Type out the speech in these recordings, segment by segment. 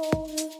cold.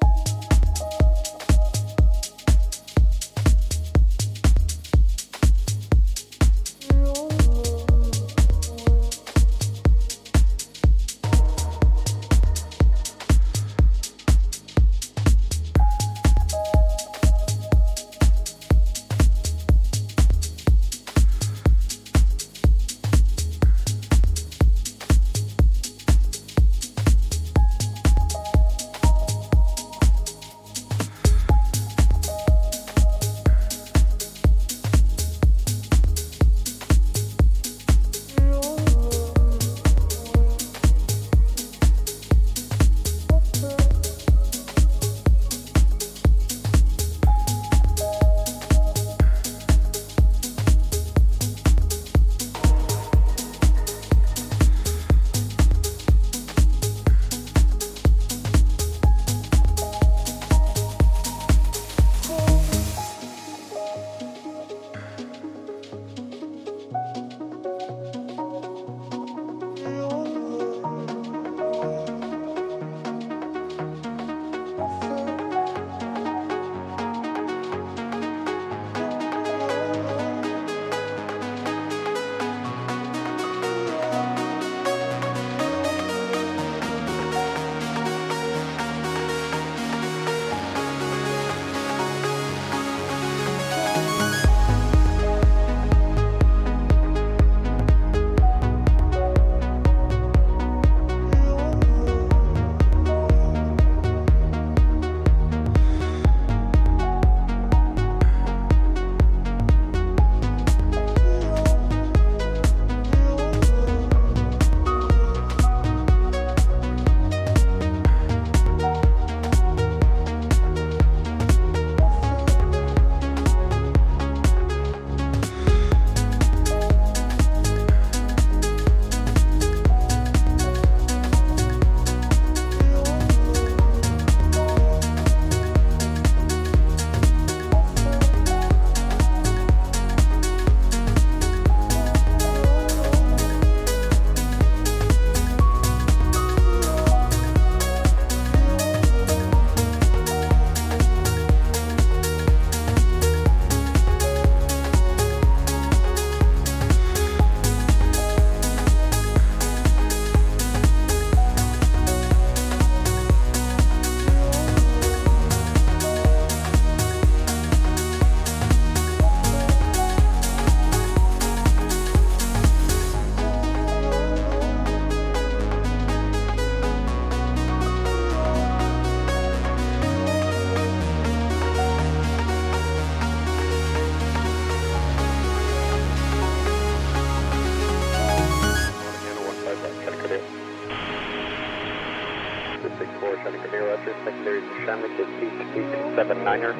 279er,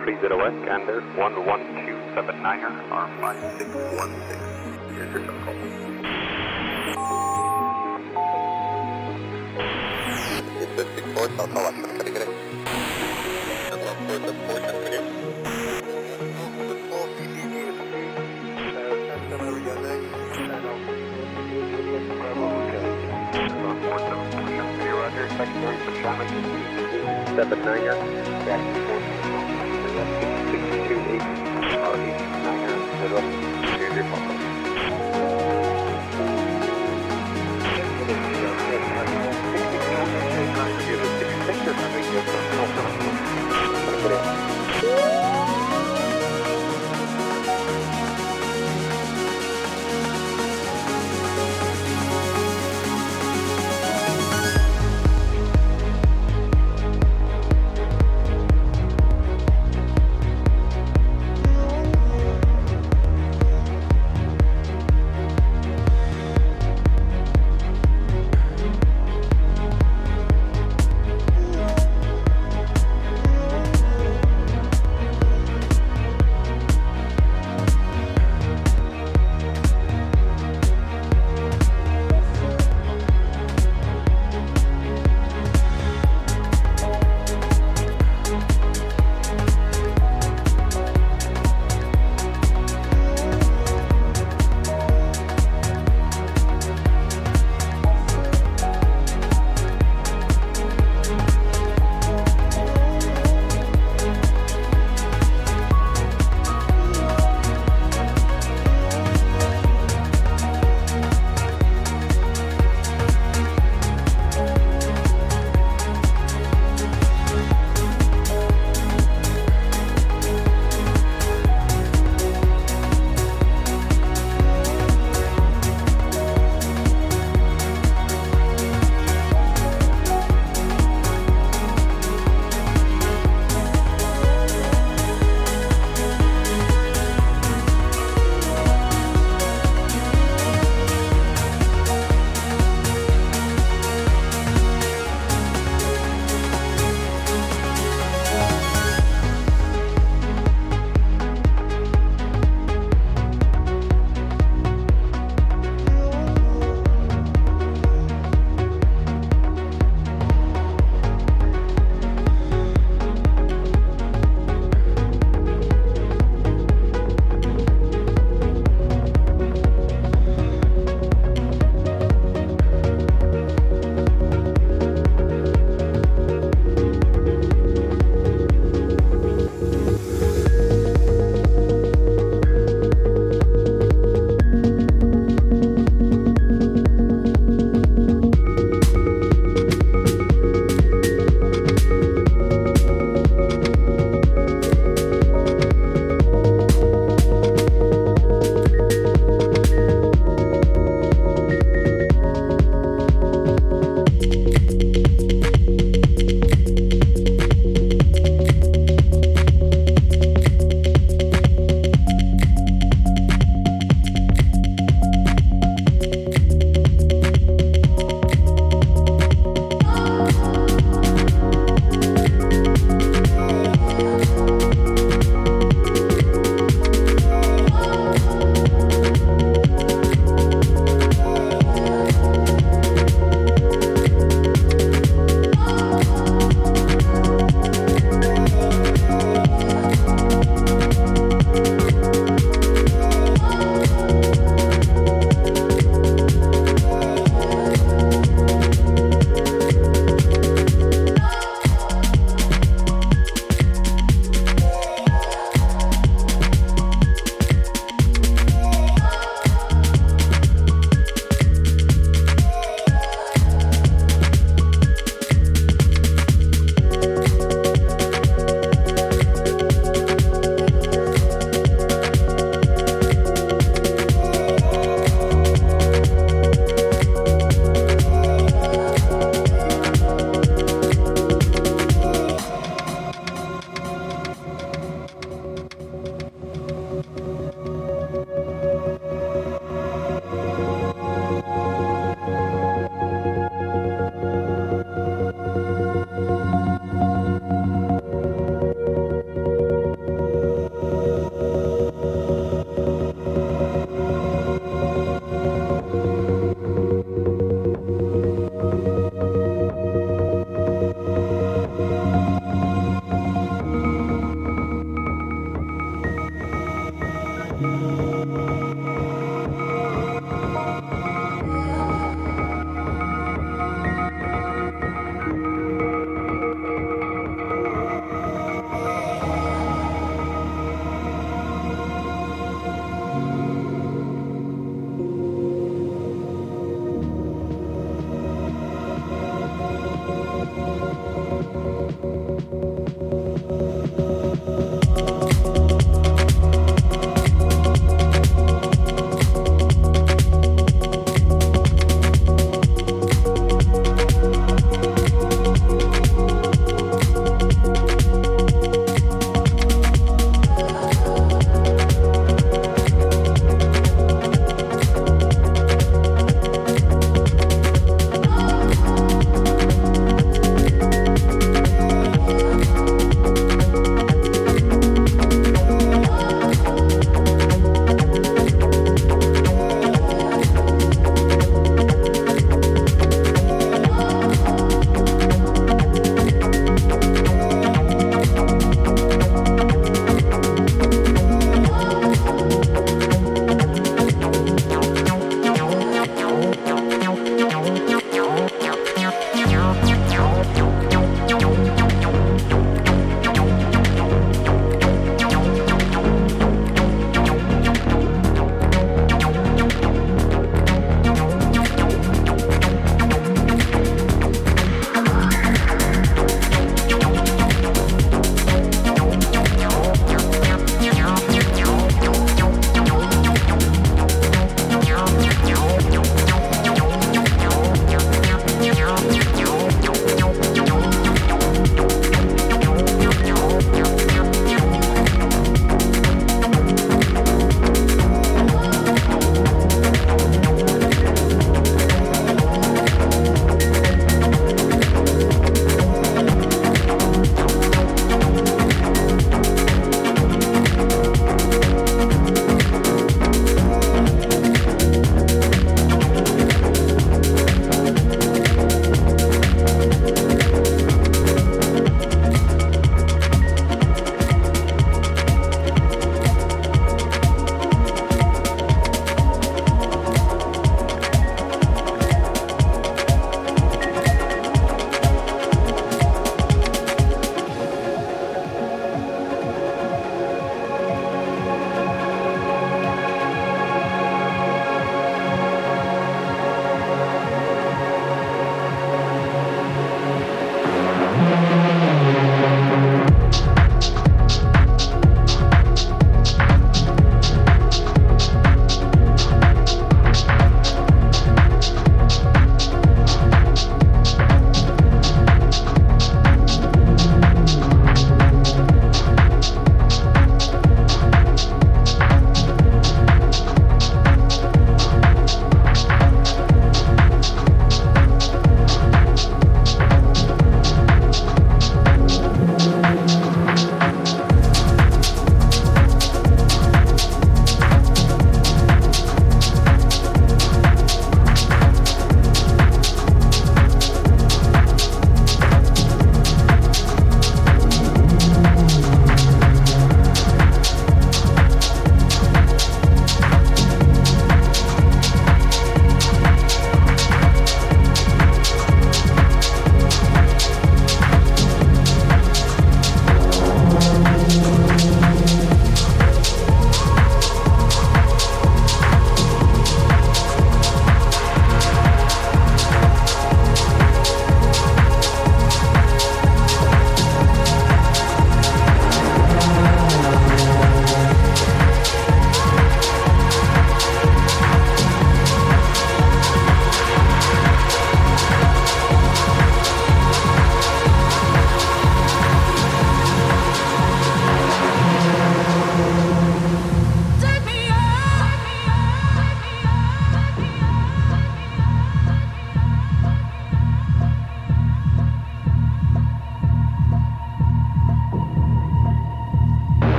30S, Gander, 11279er, R5616. Here's your call. It's 54, South Alaska, can I get it? Seven niner, back and forth. Six two eight, R eight niner, zero.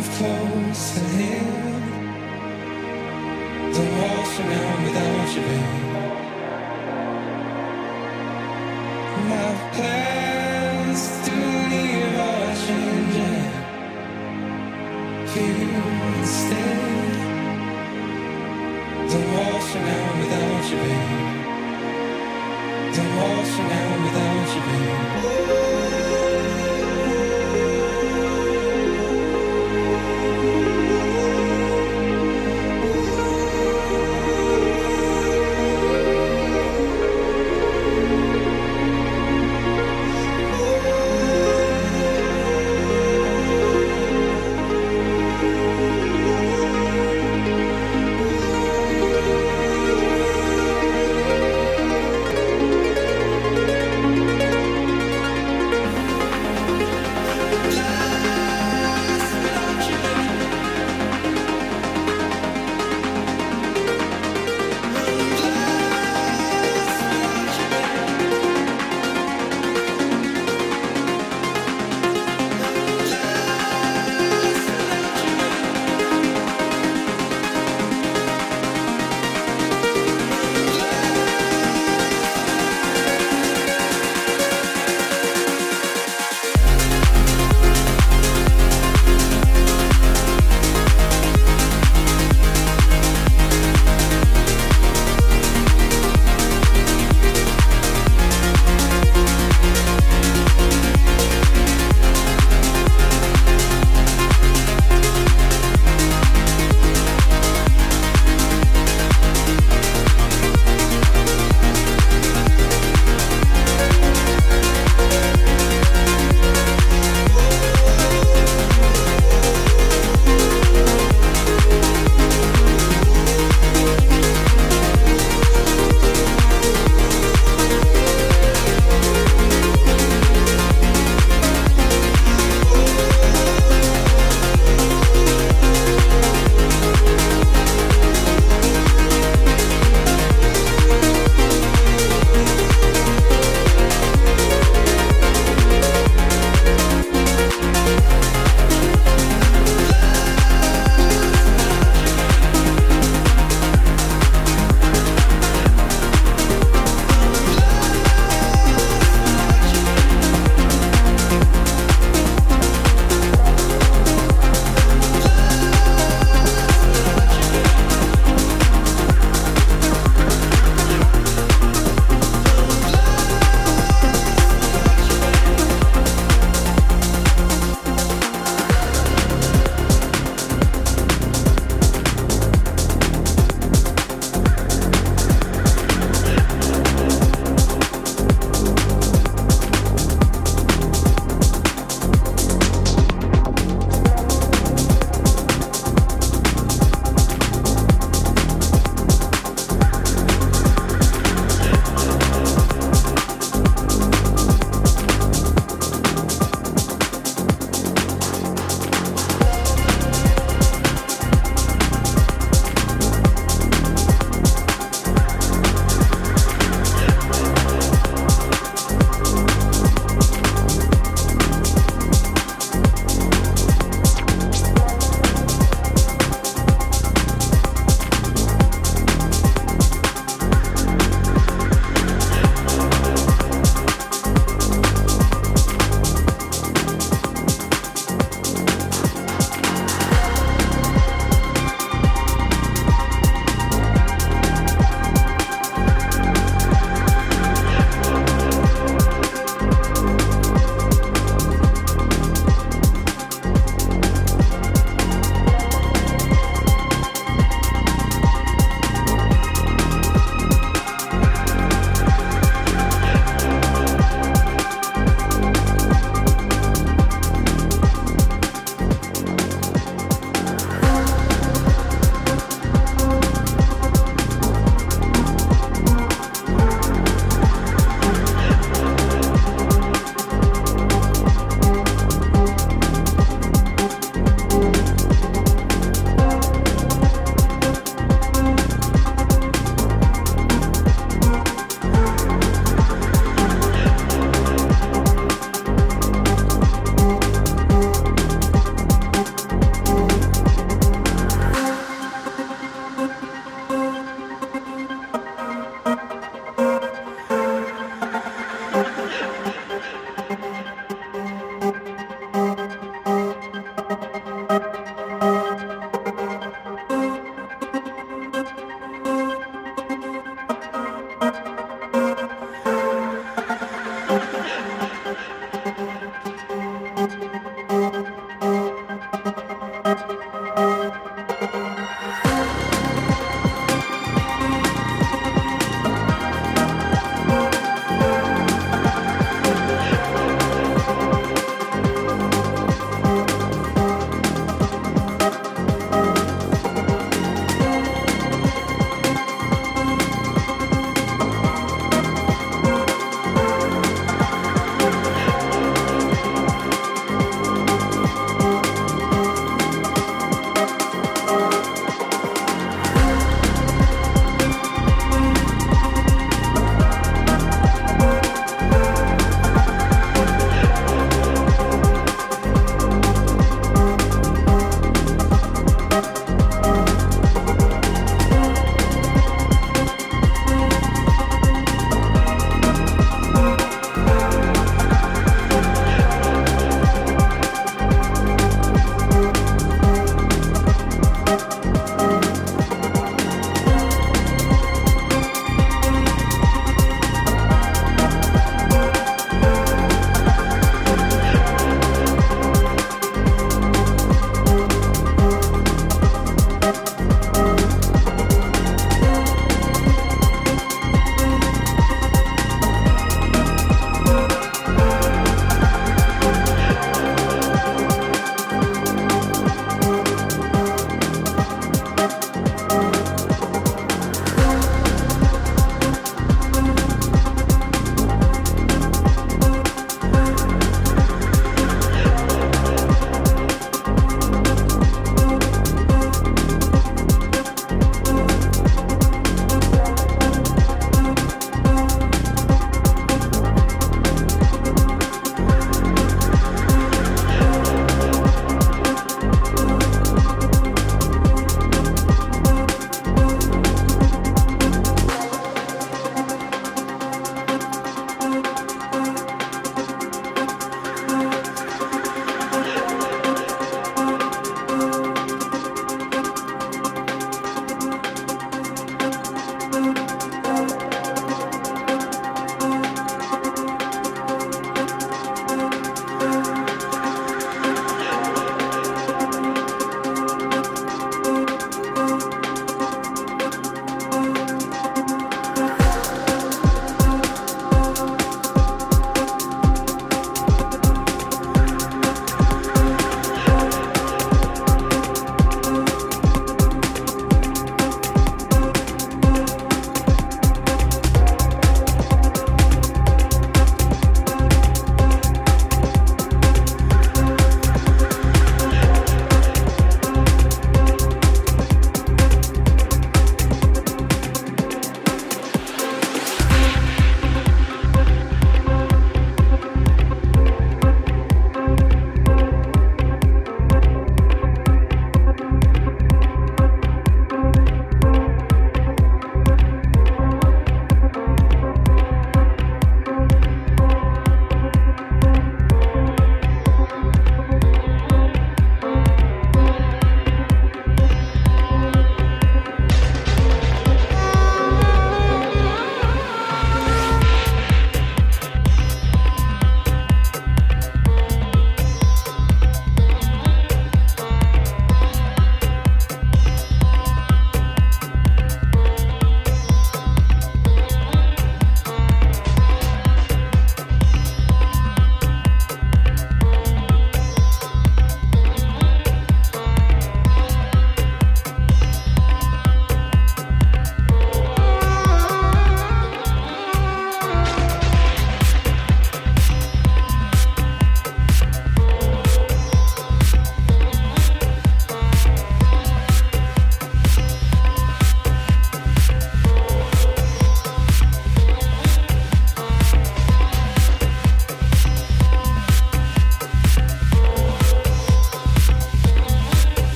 move close to heal the walls for now without you, babe. My plans to leave are changing. You instead, the walls for now without you, babe. The walls for now without.